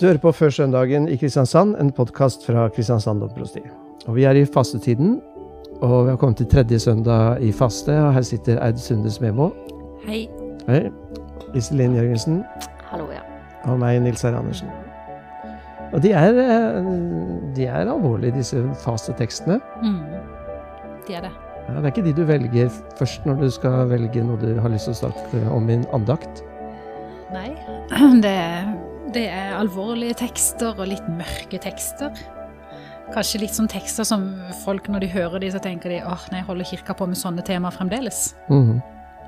Du hører på Før søndagen i Kristiansand, en podkast fra Kristiansand domprosti. Og vi er i fastetiden, og vi har kommet til tredje søndag i faste. Og her sitter Eid Sundes Memo. Hei. Hei. Iselin Jørgensen. Hallo, ja. Og meg, Nils Herre Andersen. Og de er, eh, de er alvorlige, disse fastetekstene. Mm. De er det. Ja, det er ikke de du velger først når du skal velge noe du har lyst til å snakke om i en andakt. Nei. Det, det er alvorlige tekster og litt mørke tekster. Kanskje litt sånn tekster som folk når de hører de, så tenker de åh, nei, holder kirka på med sånne temaer fremdeles? Mhm.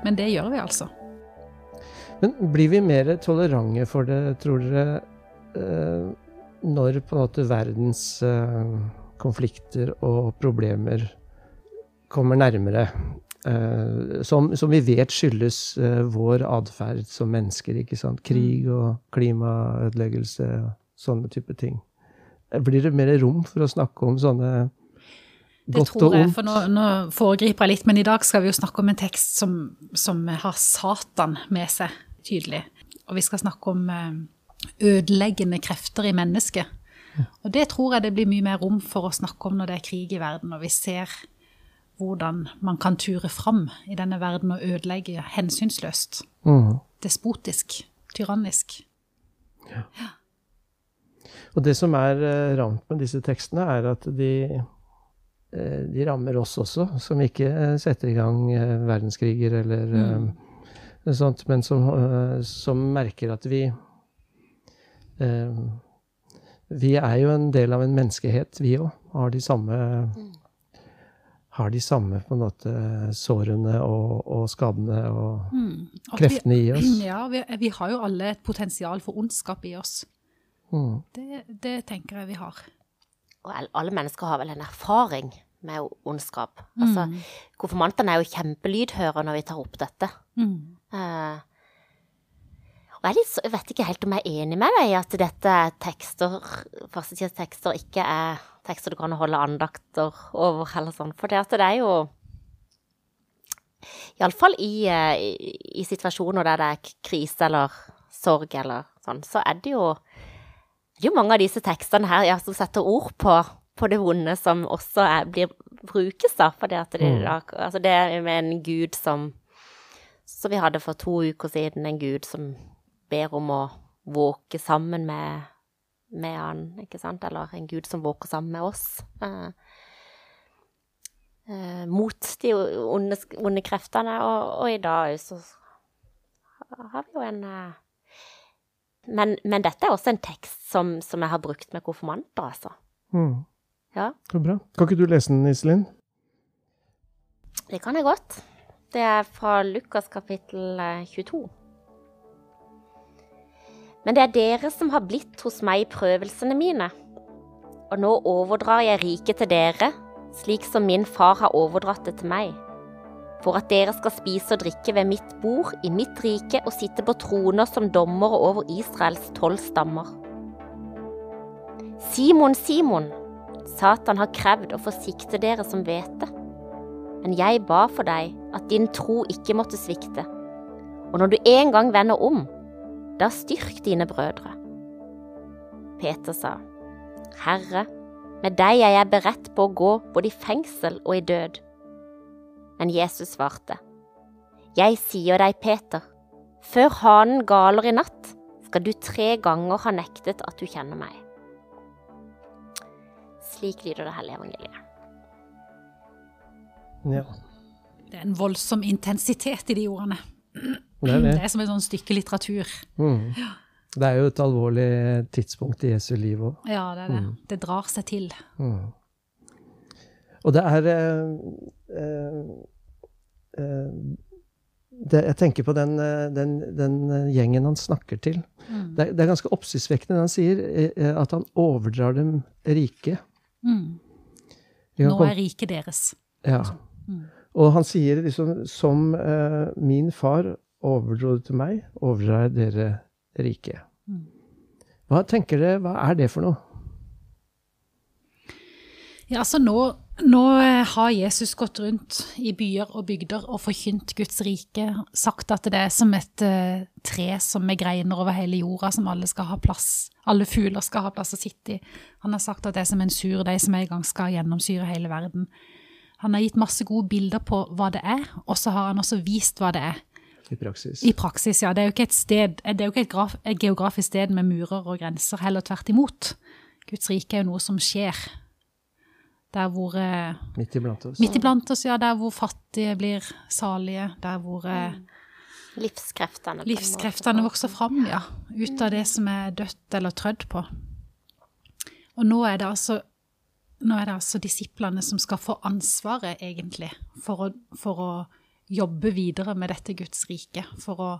Men det gjør vi altså. Men blir vi mer tolerante for det, tror dere, eh, når på en måte verdens eh, konflikter og problemer kommer nærmere? Eh, som, som vi vet skyldes eh, vår atferd som mennesker. ikke sant? Krig og klimaødeleggelse og sånne type ting. Eh, Blir det mer rom for å snakke om sånne Det tror jeg, for nå, nå foregriper jeg litt, men i dag skal vi jo snakke om en tekst som, som har Satan med seg, tydelig. Og vi skal snakke om ødeleggende krefter i mennesket. Og det tror jeg det blir mye mer rom for å snakke om når det er krig i verden, og vi ser hvordan man kan ture fram i denne verden og ødelegge hensynsløst. Mm. Despotisk, tyrannisk. Og det som er eh, ramt med disse tekstene, er at de, eh, de rammer oss også, som ikke eh, setter i gang verdenskriger eller mm. sånt, men som, som merker at vi Vi er jo en del av en menneskehet, vi òg. Har de samme har de samme på en måte sårene og, og skadene og Mm. kreftene kreftene i oss. Ja, vi, vi har jo alle et potensial for ondskap i oss. Mm. Det, det tenker jeg vi har. Og alle mennesker har vel en erfaring med ondskap. Altså, konfirmantene er jo kjempelydhøre når vi tar opp dette. Mm. Eh, og jeg, litt, jeg vet ikke helt om jeg er enig med deg i at dette er tekster, førstetidstekster ikke er tekster du kan holde andakter over, eller sånn. For det, at det er jo Iallfall i, eh, i, i situasjoner der det er krise eller sorg eller sånn, så er det jo det er jo mange av disse tekstene her ja, som setter ord på, på det vonde som også er, blir, brukes, da. For det, at det, Mm. altså det med en gud som Som vi hadde for to uker siden, en gud som ber om å våke sammen med, med han, ikke sant? Eller en gud som våker sammen med oss. Eh, eh, mot de onde, onde kreftene. Og, og i dag så har vi jo en eh, men, men dette er også en tekst som, som jeg har brukt med konfirmanter, altså. Mm. Ja, Så bra. Kan ikke du lese den, Iselin? det kan jeg godt. Det er fra Lukas kapittel eh, 22. Men det er dere som har blitt hos meg i prøvelsene mine. Og nå overdrar jeg riket til dere, slik som min far har overdratt det til meg. For at dere skal spise og drikke ved mitt bord i mitt rike og sitte på troner som dommere over Israels tolv stammer. Simon, Simon, Satan har krevd å forsikte dere som vet det. Men jeg ba for deg at din tro ikke måtte svikte. Og når du en gang vender om, da styrk dine brødre. Peter sa, Herre, med deg er jeg beredt på å gå både i fengsel og i død. Men Jesus svarte, Jeg sier deg, Peter, før hanen galer i natt, skal du tre ganger ha nektet at du kjenner meg. Slik lyder det hellige evangeliet. Ja. Det er en voldsom intensitet i de ordene. Det er det. Det er som et sånn stykke litteratur. Mm. Det er jo et alvorlig tidspunkt i Jesu liv òg. Ja, det er det. Det drar seg til. Mm. Og det er eh, eh, eh, det, Jeg tenker på den, eh, den, den eh, gjengen han snakker til. Det, er, det er ganske oppsiktsvekkende han sier eh, at han overdrar dem rike. Mm. Nå er riket deres. Ja. Mm. Og han sier liksom som eh, min far overdro det til meg, overdrar jeg dere riket. Mm. Hva tenker dere, hva er det for noe? Ja, altså nå Nå eh, har Jesus gått rundt i byer og bygder og forkynt Guds rike, sagt at det er som et uh, tre som med greiner over hele jorda, som alle skal ha plass, alle fugler skal ha plass å sitte i. Han har sagt at det er som en sur deig som en gang skal gjennomsyre hele verden. Han har gitt masse gode bilder på hva det er, og så har han også vist hva det er. I praksis. I praksis, ja. Det er jo ikke et, sted, det er jo ikke et, graf, et geografisk sted med murer og grenser, heller tvert imot. Guds rike er jo noe som skjer der hvor eh, Midt iblant oss. Midt iblant oss, ja. Der hvor fattige blir salige. Der hvor mm. Livskreftene. Livskreftene vokser fram, ja. Ut av det som er dødt eller trødd på. Og nå er det altså nå er det altså disiplene som skal få ansvaret, egentlig, for å, for å jobbe videre med dette Guds rike. For å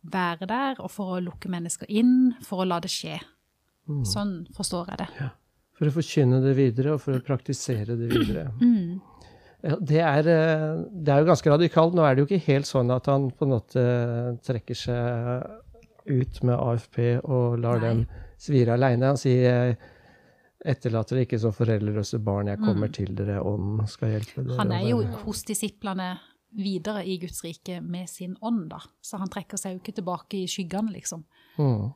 være der, og for å lukke mennesker inn, for å la det skje. Mm. Sånn forstår jeg det. Ja. For å forkynne det videre, og for å praktisere det videre. Mm. Det, er, eh, det, er, jo ganske radikalt. Nå er det jo ikke helt sånn at han på en måte trekker seg ut med AFP og lar Nei. dem svire aleine. Han sier etterlater dere ikke som foreldreløse barn, jeg kommer mm. til dere, ånden skal hjelpe dere. Han er jo hos disiplene videre i Guds rike med sin ånd, da. Så han trekker seg jo ikke tilbake i skyggene, liksom. Mm.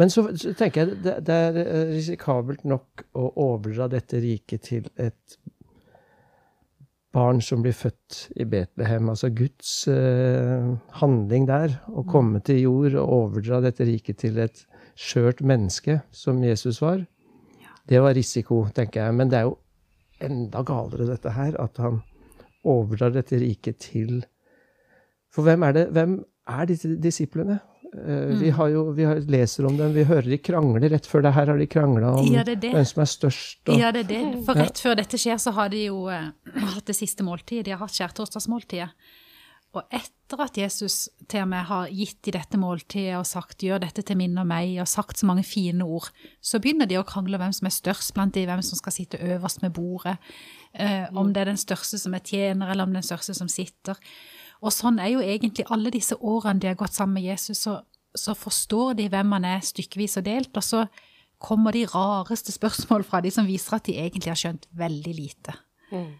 Men så, så, tenker jeg det, det er eh, risikabelt nok å overdra dette riket til et barn som blir født i Betlehem. Altså Guds eh, handling der. Å mm. komme til jord og overdra dette riket til et skjørt menneske, som Jesus var. Det var risiko, tenker jeg. Men det er jo enda galere, dette her, at han overdrar dette riket til For hvem er det? Hvem er disse disiplene? Mm. Vi, har jo, vi har, leser om dem, vi hører de krangler. Rett før det her har de krangla om ja, det det. hvem som er størst. Og, ja, det er det. For rett før dette skjer, så har de jo uh, hatt det siste måltidet. De har hatt skjærtorsdagsmåltidet. Og etter at Jesus til og med har gitt de dette måltidet og sagt 'gjør dette til minne om meg', og sagt så mange fine ord, så begynner de å krangle hvem som er størst blant de, hvem som skal sitte øverst med bordet. Eh, om det er den største som er tjener, eller om den største som sitter. Og sånn er jo egentlig alle disse årene de har gått sammen med Jesus, så, så forstår de hvem han er stykkevis og delt, og så kommer de rareste spørsmål fra de som viser at de egentlig har skjønt veldig lite. Mm.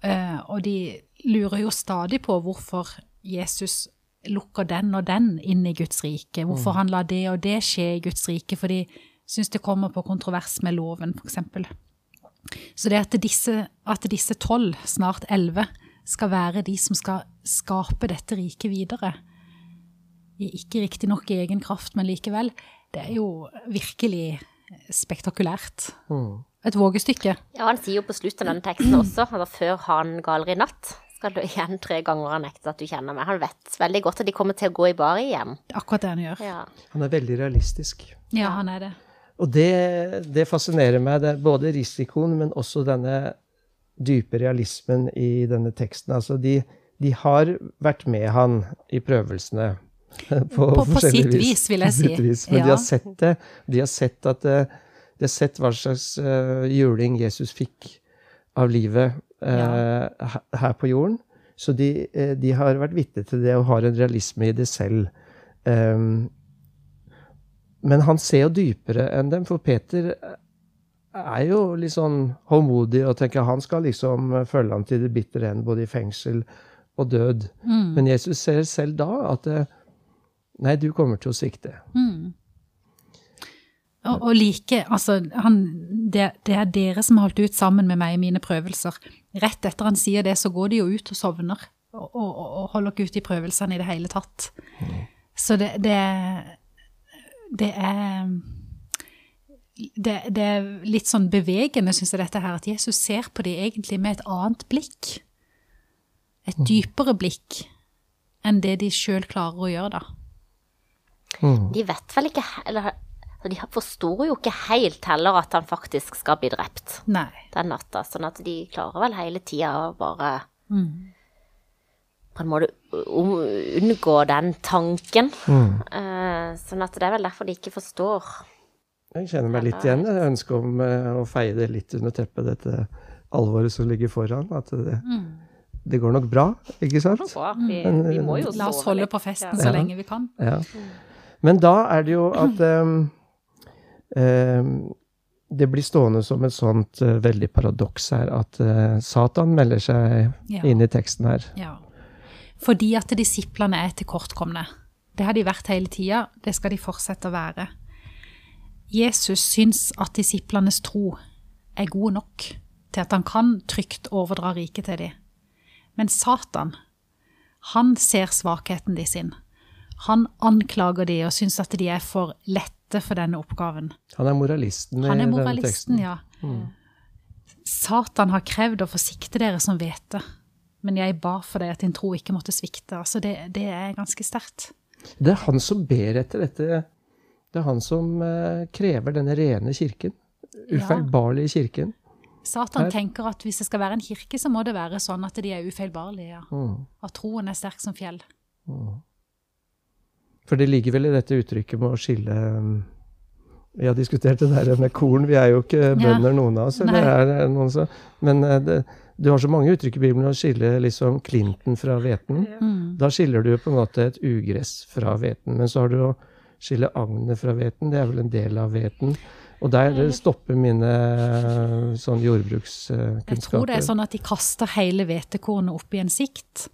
Uh, og de lurer jo stadig på hvorfor Jesus lukker den og den inn i Guds rike, hvorfor mm. han lar det og det skje i Guds rike, for de syns det kommer på kontrovers med loven, f.eks. Så det at disse, at disse tolv, snart elleve, skal være de som skal skape dette riket videre. Ikke riktignok i egen kraft, men likevel. Det er jo virkelig spektakulært. Mm. Et vågestykke. Ja, han sier jo på slutten av denne teksten også, altså før han galer i natt, skal du igjen tre ganger ha nektet at du kjenner meg. Han vet veldig godt at de kommer til å gå i bar igjen. Akkurat det han gjør. Ja. Han er veldig realistisk. Ja, han er det. Og det, det fascinerer meg, det, både risikoen, men også denne dype realismen i denne teksten. Altså, de, de har vært med han i prøvelsene. På, på, på sitt vis, vis, vil jeg si. Vis, men ja. de har sett det. De har sett, at, eh, de har sett hva slags uh, juling Jesus fikk av livet uh, ja. her på jorden. Så de, uh, de har vært vitne til det og har en realisme i det selv. Um, men han ser jo dypere enn dem, for Peter er jo litt sånn håndmodig og tenker han skal liksom følge ham til det bitre ende, både i fengsel og død. Mm. Men Jesus ser selv da at nei, du kommer til å svikte. Mm. Og, og, like, altså han, det, det, er dere som har holdt ut sammen med meg i mine prøvelser. Rett etter han sier det, så går de jo ut og sovner. Og, og, og holder ikke ut i prøvelsene i det hele tatt. Mm. Så det, det, det er det, det, er litt sånn bevegende, syns jeg, dette her, at Jesus ser på dem egentlig med et annet blikk. Et mm. dypere blikk enn det de sjøl klarer å gjøre, da. Mm. De vet vel ikke Eller de forstår jo ikke helt heller at han faktisk skal bli drept Nei. den natta. Sånn at de klarer vel hele tida å bare mm. på en måte unngå den tanken. Mm. Uh, sånn at det er vel derfor de ikke forstår jeg kjenner meg litt igjen Jeg ønsket om uh, å feie det litt under teppet, dette alvoret som ligger foran. At det, mm. det går nok bra, ikke sant? Vi, vi må jo La oss holde på festen ja. så lenge vi kan. Ja. Men da er det jo at um, det blir stående som et sånt uh, veldig paradoks her, at uh, Satan melder seg Ja. inn i teksten her. Ja. Fordi at disiplene er tilkortkomne. Det har de vært hele tida, det skal de fortsette å være. Jesus syns at disiplenes tro er god nok til at han kan trygt overdra riket til dem. Men Satan, han ser svakheten de sin. Han anklager de og syns at de er for lette for denne oppgaven. Han er moralisten Han i er denne moralisten, teksten. ja. Satan har krevd å forsikte dere som vet det, men jeg ba for deg at din tro ikke måtte svikte. Altså, det, det er ganske sterkt. Det er han som ber etter dette. Det er han som eh, krever denne rene kirken. Ufeilbarlige kirken. Satan Her- tenker at hvis det skal være en kirke, så må det være sånn at de er ufeilbarlige. Ja. Mm. At troen er sterk som fjell. For det ligger vel i dette uttrykket med å skille um, Vi har diskutert det der med korn. Vi er jo ikke bønder, noen av oss. Eller er det noen som, men eh, det, du har så mange uttrykk i Bibelen å skille liksom klinten fra hveten. Mm. Da skiller du på en måte et ugress fra hveten. Men så har du å skille agnet fra hveten. Det er vel en del av hveten. Og der stopper mine sånn jordbrukskunnskaper. Jeg tror det er sånn at de kaster hele hvetekornet opp i en sikt,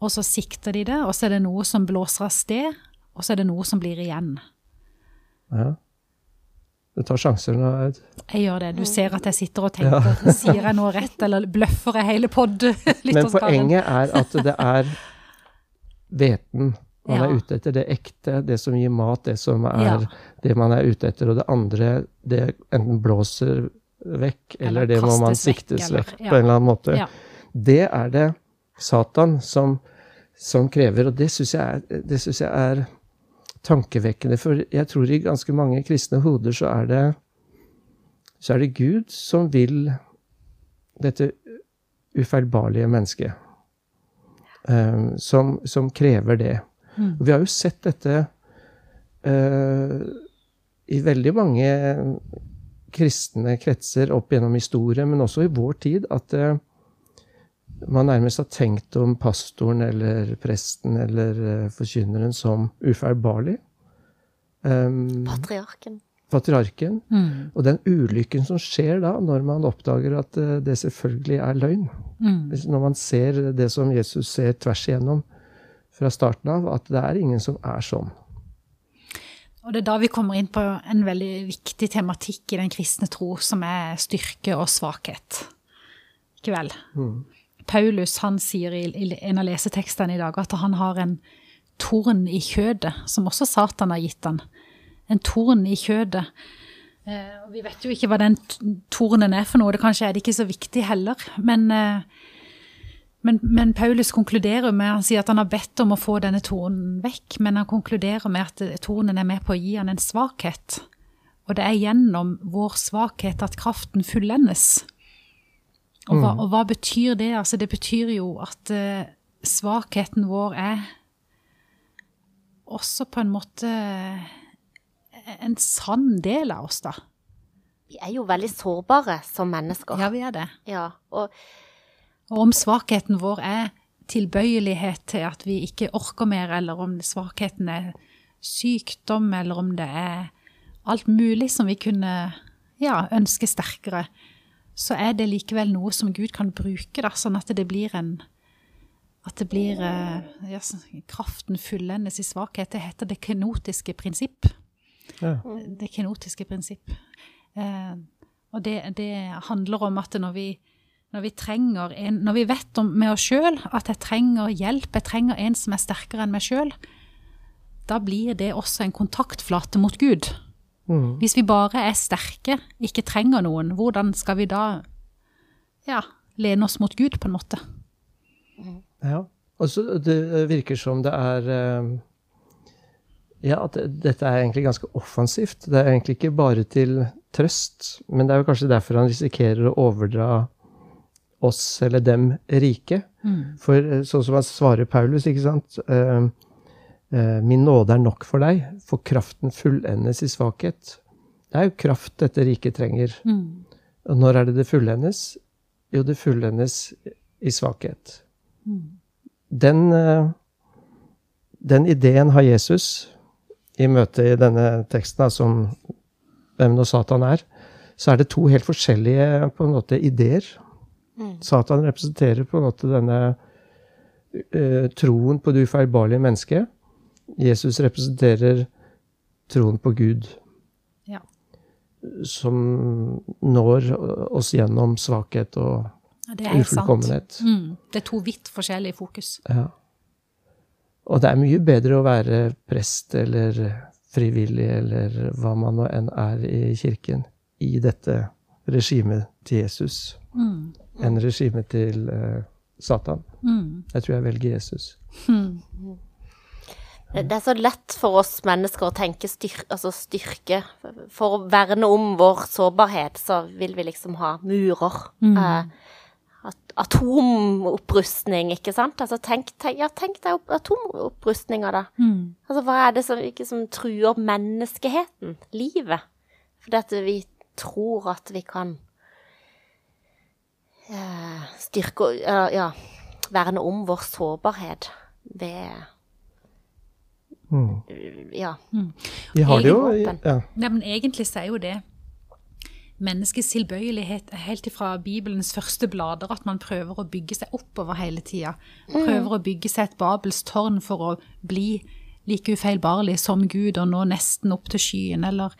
og så sikter de det, og så er det noe som blåser av sted, og så er det noe som blir igjen. Ja. Du tar sjanser nå, Aud. Jeg gjør det. Du ser at jeg sitter og tenker. Sier jeg noe rett, eller bløffer jeg hele pod? Men poenget er at det er hveten man Ja. er ute etter. Det ekte, det som gir mat, det som er Ja. det man er ute etter. Og det andre, det enten blåser vekk, eller, Eller det må man siktes vekk, eller- vekk ja. på en eller annen måte. Ja. Det er det Satan som, som krever, og det syns jeg, er- det synes jeg er tankevekkende. For jeg tror i ganske mange kristne hoder så er det så er det Gud som vil dette ufeilbarlige mennesket. Um, som, som krever det. Mm. Og vi har jo sett dette uh, i veldig mange kristne kretser opp gjennom historien, men også i vår tid, at eh, man nærmest har tenkt om pastoren eller presten eller eh, forkynneren som ufeilbarlig. Um, Patriarken. patriarken. Mm. Og den ulykken som skjer da, når man oppdager at eh, det selvfølgelig er løgn. Mm. Når man ser det som Jesus ser tvers igjennom fra starten av, at det er ingen som er sånn. Og det er da vi kommer inn på en veldig viktig tematikk i den kristne tro, som er styrke og svakhet. Ikke vel? Paulus han sier i, en av lesetekstene i dag at han har en torn i kjødet, som også Satan har gitt han. En torn i kjødet. Eh, vi vet jo ikke hva den tornen er for noe, det kanskje er det ikke så viktig heller. Men, eh, men, men Paulus konkluderer med, han sier at han har bedt om å få denne tornen vekk, men han konkluderer med at tornen er med på å gi han en svakhet. Og det er gjennom vår svakhet at kraften fullendes. Og hva, og hva betyr det? Altså, det betyr jo at uh, svakheten vår er også på en måte en sann del av oss, da. Vi er jo veldig sårbare som mennesker. Ja, vi er det. Ja, og Og om svakheten vår er tilbøyelighet til at vi ikke orker mer, eller om svakheten er sykdom, eller om det er alt mulig som vi kunne ja, ønske sterkere, så er det likevel noe som Gud kan bruke, da, sånn at det blir en at det blir eh, ja, kraften fullendes i svakhet. Det heter det kenotiske prinsipp. Ja. Det kenotiske prinsipp. Eh, og det, det handler om at når vi, når vi trenger en, når vi vet om med oss sjøl at jeg trenger hjelp, jeg trenger en som er sterkere enn meg sjøl, da blir det også en kontaktflate mot Gud. Mm. Hvis vi bare er sterke, ikke trenger noen, hvordan skal vi da ja, lene oss mot Gud, på en måte? Ja. Og så det virker som det er eh, Ja, at dette er egentlig ganske offensivt. Det er egentlig ikke bare til trøst, men det er jo kanskje derfor han risikerer å overdra oss eller dem rike. For eh, sånn som han svarer Paulus, ikke sant eh, eh, Min nåde er nok for deg, for kraften fullendes i svakhet. Det er jo kraft dette riket trenger. Mm. Og når er det det fullendes? Jo, det fullendes i svakhet. Den, eh, den ideen har Jesus i møte i denne teksten, som hvem nå Satan er. så er det to helt forskjellige på en måte ideer. Mm. Satan representerer på en måte denne uh, troen på det ufeilbarlige mennesket. Jesus representerer troen på Gud, Ja. som når oss gjennom svakhet og Ja, Det er sant. ufullkommenhet. Mm. Det er to vidt forskjellige fokus. Ja. Og det er mye bedre å være prest eller frivillig eller hva man nå enn er i kirken, i dette regimet til Jesus, Mm. enn regimet til uh, Satan. Mm. Jeg tror jeg velger Jesus. Mm. Det er så lett for oss mennesker å tenke styr, altså styrke. For å verne om vår sårbarhet, så vil vi liksom ha murer. Mm. Eh, atomopprustning, ikke sant? Altså tenk, tenk, ja, tenk deg opp- atomopprustninga, da. Mm. Altså hva er det som, ikke, som truer menneskeheten, livet? Fordi at vi tror at vi kan eh, styrke eh, Ja, verne om vår sårbarhet ved Mm. Ja. Vi har det jo ja. Nei, men egentlig så er jo det menneskets tilbøyelighet helt ifra Bibelens første blader at man prøver å bygge seg oppover hele tida. Prøver å bygge seg et Babels tårn for å bli like ufeilbarlig som Gud og nå nesten opp til skyen, eller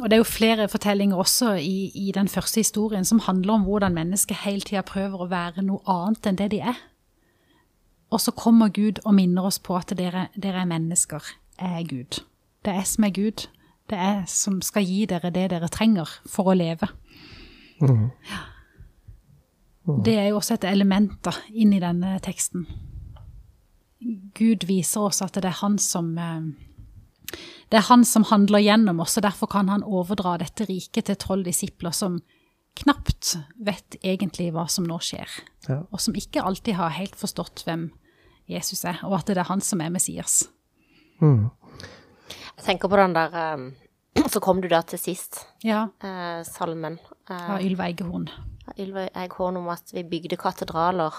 Og det er jo flere fortellinger også i, i den første historien som handler om hvordan mennesket hele tida prøver å være noe annet enn det de er. Og så kommer Gud og minner oss på at dere, dere er mennesker. Jeg er Gud. Det er jeg som er Gud. Det er jeg som skal gi dere det dere trenger for å leve. Ja. Det er jo også et element da, inni denne teksten. Gud viser oss at det er han som eh, det er han som handler gjennom oss, og derfor kan han overdra dette riket til tolv disipler som knapt vet egentlig hva som nå skjer, Ja. og som ikke alltid har helt forstått hvem Jesus er, og at det er han som er Messias. Mm. Jeg tenker på den der eh, Så kom du da til sist, Ja, eh, salmen. av Eh, Ylva Eggehorn. Ylva Eggehorn om at vi bygde katedraler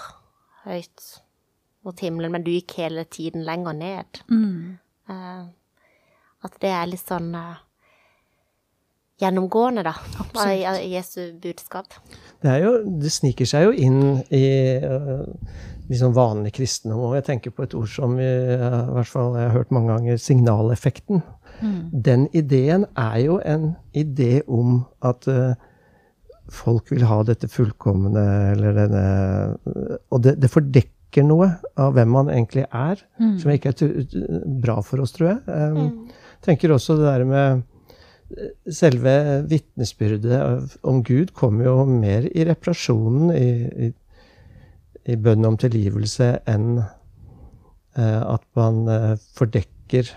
høyt mot himmelen, men du gikk hele tiden lenger ned. Mm. Eh, at det er litt sånn eh, gjennomgående, da, av Jesu budskap. Det, er jo, det sniker seg jo inn i uh, liksom vanlig kristendom. Og jeg tenker på et ord som vi, uh, i hvert fall jeg har hørt mange ganger, signaleffekten. Den ideen er jo en idé om at uh, folk vil ha dette fullkomne, eller denne Og det, det fordekker noe av hvem man egentlig er, som ikke er bra for oss, tror jeg. Um, tenker også det der med Selve vitnesbyrdet om Gud kommer jo mer i reparasjonen, i, i, i bønnen om tilgivelse, enn eh, at man eh, fordekker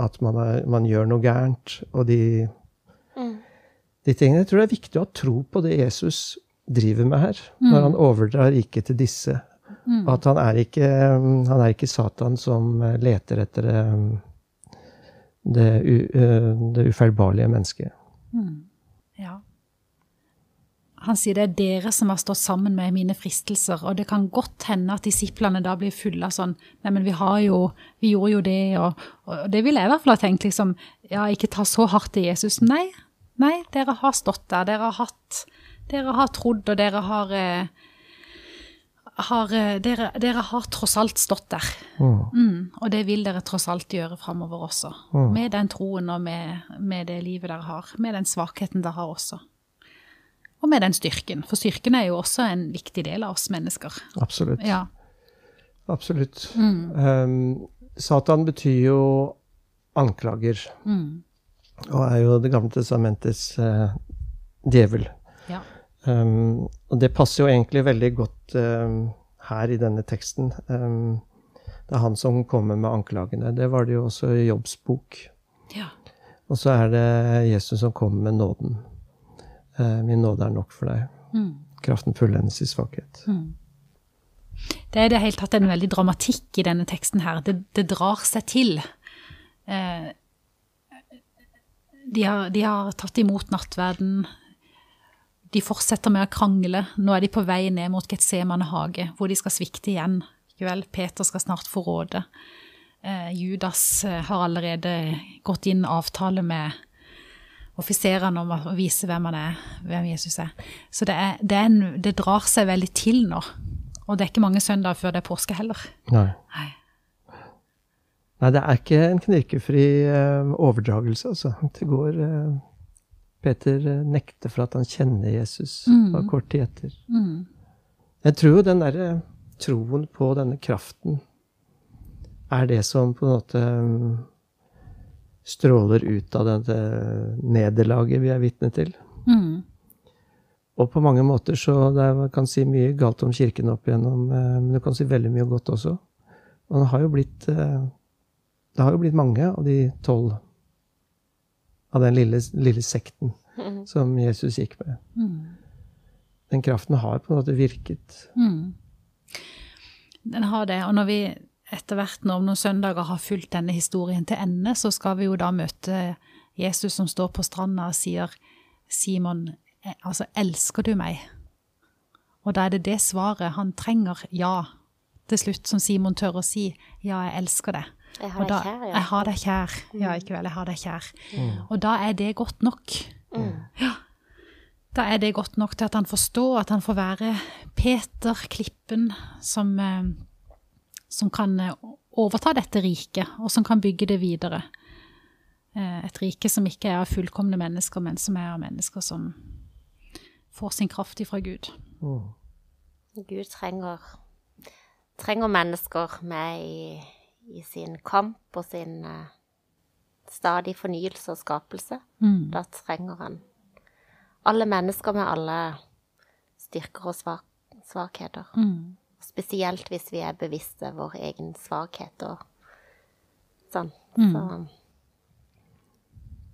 at man, er, man gjør noe gærent. Og de, de tingene. Jeg tror det er viktig å ha tro på det Jesus driver med her, når han overdrar riket til disse. At han er, ikke, han er ikke Satan som eh, leter etter eh, det, det ufeilbarlige mennesket. Ja. Han sier det er dere som har stått sammen med mine fristelser, og det kan godt hende at disiplene da blir fulle av sånn Nei, men vi har jo Vi gjorde jo det, og, og det ville jeg i hvert fall ha tenkt, liksom Ja, ikke ta så hardt til Jesus. Nei, nei, dere har stått der. Dere har hatt Dere har trodd, og dere har eh, har, eh, dere, dere har tross alt stått der. Mm, og det vil dere tross alt gjøre framover også. Med den troen og med, med det livet dere har. Med den svakheten dere har også. Og med den styrken. For styrken er jo også en viktig del av oss mennesker. Absolutt. Ja. Absolutt. Um, Satan betyr jo anklager, Mm. og er jo Det gamle testamentets uh, djevel. Um, og det passer jo egentlig veldig godt um, her i denne teksten. Um, det er han som kommer med anklagene. Det var det jo også i Jobbs bok. ja. Og så er det Jesus som kommer med nåden. Min nåde er nok for deg. Mm. Kraften fullendes i svakhet. Det er i det hele tatt en veldig dramatikk i denne teksten her. Det, det drar seg til. Eh, de, har, de har tatt imot nattverden. De fortsetter med å krangle. Nå er de på vei ned mot Getsemane hage, hvor de skal svikte igjen. Vel? Peter skal snart få råde. Eh, Judas eh, har allerede gått inn avtale med offiserene om å vise hvem han er, hvem Jesus er. Så det, er, det, er en, det drar seg veldig til nå. Og det er ikke mange søndager før det er påske heller. Nei. Nei. Nei, det er ikke en knirkefri eh, overdragelse, altså. Det går eh, Peter eh, nekter for at han kjenner Jesus Mm. bare kort tid etter. Mm. Jeg tror jo den derre troen på denne kraften er det som på en måte mm, stråler ut av dette nederlaget vi er vitne til. Mm. Og på mange måter så det er, kan si mye galt om kirken opp igjennom, eh, men du kan si veldig mye godt også. Og det har jo blitt eh, Det har jo blitt mange av de tolv av den lille, lille sekten Mm. som Jesus gikk med. Mm. Den kraften har på en måte virket. Mm. Den har det. Og når vi etter hvert nå om noen søndager har fulgt denne historien til ende, så skal vi jo da møte Jesus som står på stranda og sier, Simon, eh, altså, elsker du meg? Og da er det det svaret han trenger, ja, til slutt, som Simon tør å si, ja, jeg elsker det. Jeg har deg kjær, ja. Jeg har deg kjær. Ja, ikke vel, jeg har deg kjær. Og da er det godt nok. Mm. Ja. Da er det godt nok til at han forstår at han får være Peter, klippen, som, eh, som kan eh, overta dette riket, og som kan bygge det videre. Eh, Et rike som ikke er av fullkomne mennesker, men som er av mennesker som får sin kraft ifra Gud. Mm. Gud trenger, trenger mennesker med i, i sin kamp og sin eh, stadig fornyelse og skapelse. Mm. Da trenger han alle mennesker med alle styrker og svak svakheter. Mm. Spesielt hvis vi er bevisste vår egen svakhet og sånn. Mm. Så,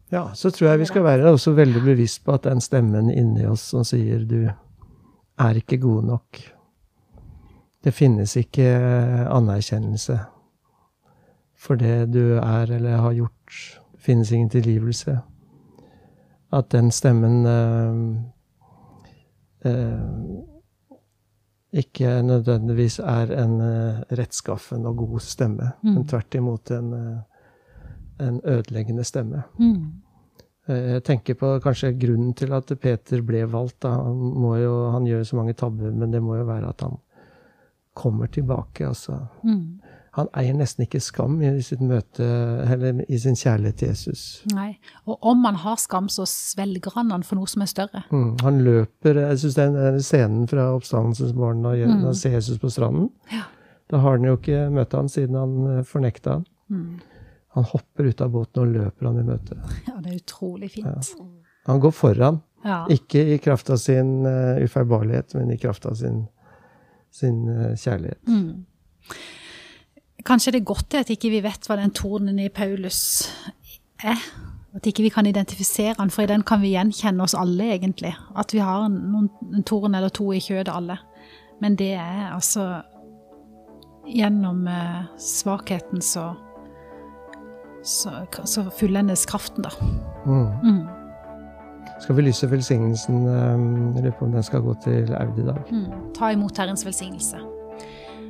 Ja, så tror jeg vi skal være også veldig bevisst på at den stemmen inni oss som sier du er ikke god nok. Det finnes ikke anerkjennelse for det du er eller har gjort. Det finnes ingen tilgivelse. At den stemmen eh, eh, ikke nødvendigvis er en eh, rettskaffen og god stemme, Mm. men tvert imot en eh, en ødeleggende stemme. Mm. Eh, Jeg tenker på kanskje grunnen til at Peter ble valgt. Da. Han, må jo, han gjør så mange tabber, men det må jo være at han kommer tilbake. Altså. Mm. Han eier nesten ikke skam i sitt møte, eller i sin kjærlighet til Jesus. Nei. Og om han har skam, så svelger han han for noe som er større. Mm. Han løper Jeg syns den scenen fra oppstandelsens morgen når Mm. han ser Jesus på stranden Ja. Da har han jo ikke møtt han siden han eh, fornekta han. Mm. Han hopper ut av båten og løper han i møte. Ja, det er utrolig fint. Han går foran. Ja. Ikke i kraft av sin uh, ufeilbarlighet, men i kraft av sin, sin uh, kjærlighet. Mm. Kanskje det er godt det at ikke vi vet hva den tornen i Paulus er. At ikke vi kan identifisere den, for i den kan vi gjenkjenne oss alle, egentlig. At vi har noen, en torn eller to i kjødet, alle. Men det er altså Gjennom eh, svakheten så så, så fullendes kraften, da. Mm. Mm. Skal vi lyse velsignelsen? eh, Jeg lurer på om den skal gå til Audi i dag. Mm. Ta imot Herrens velsignelse.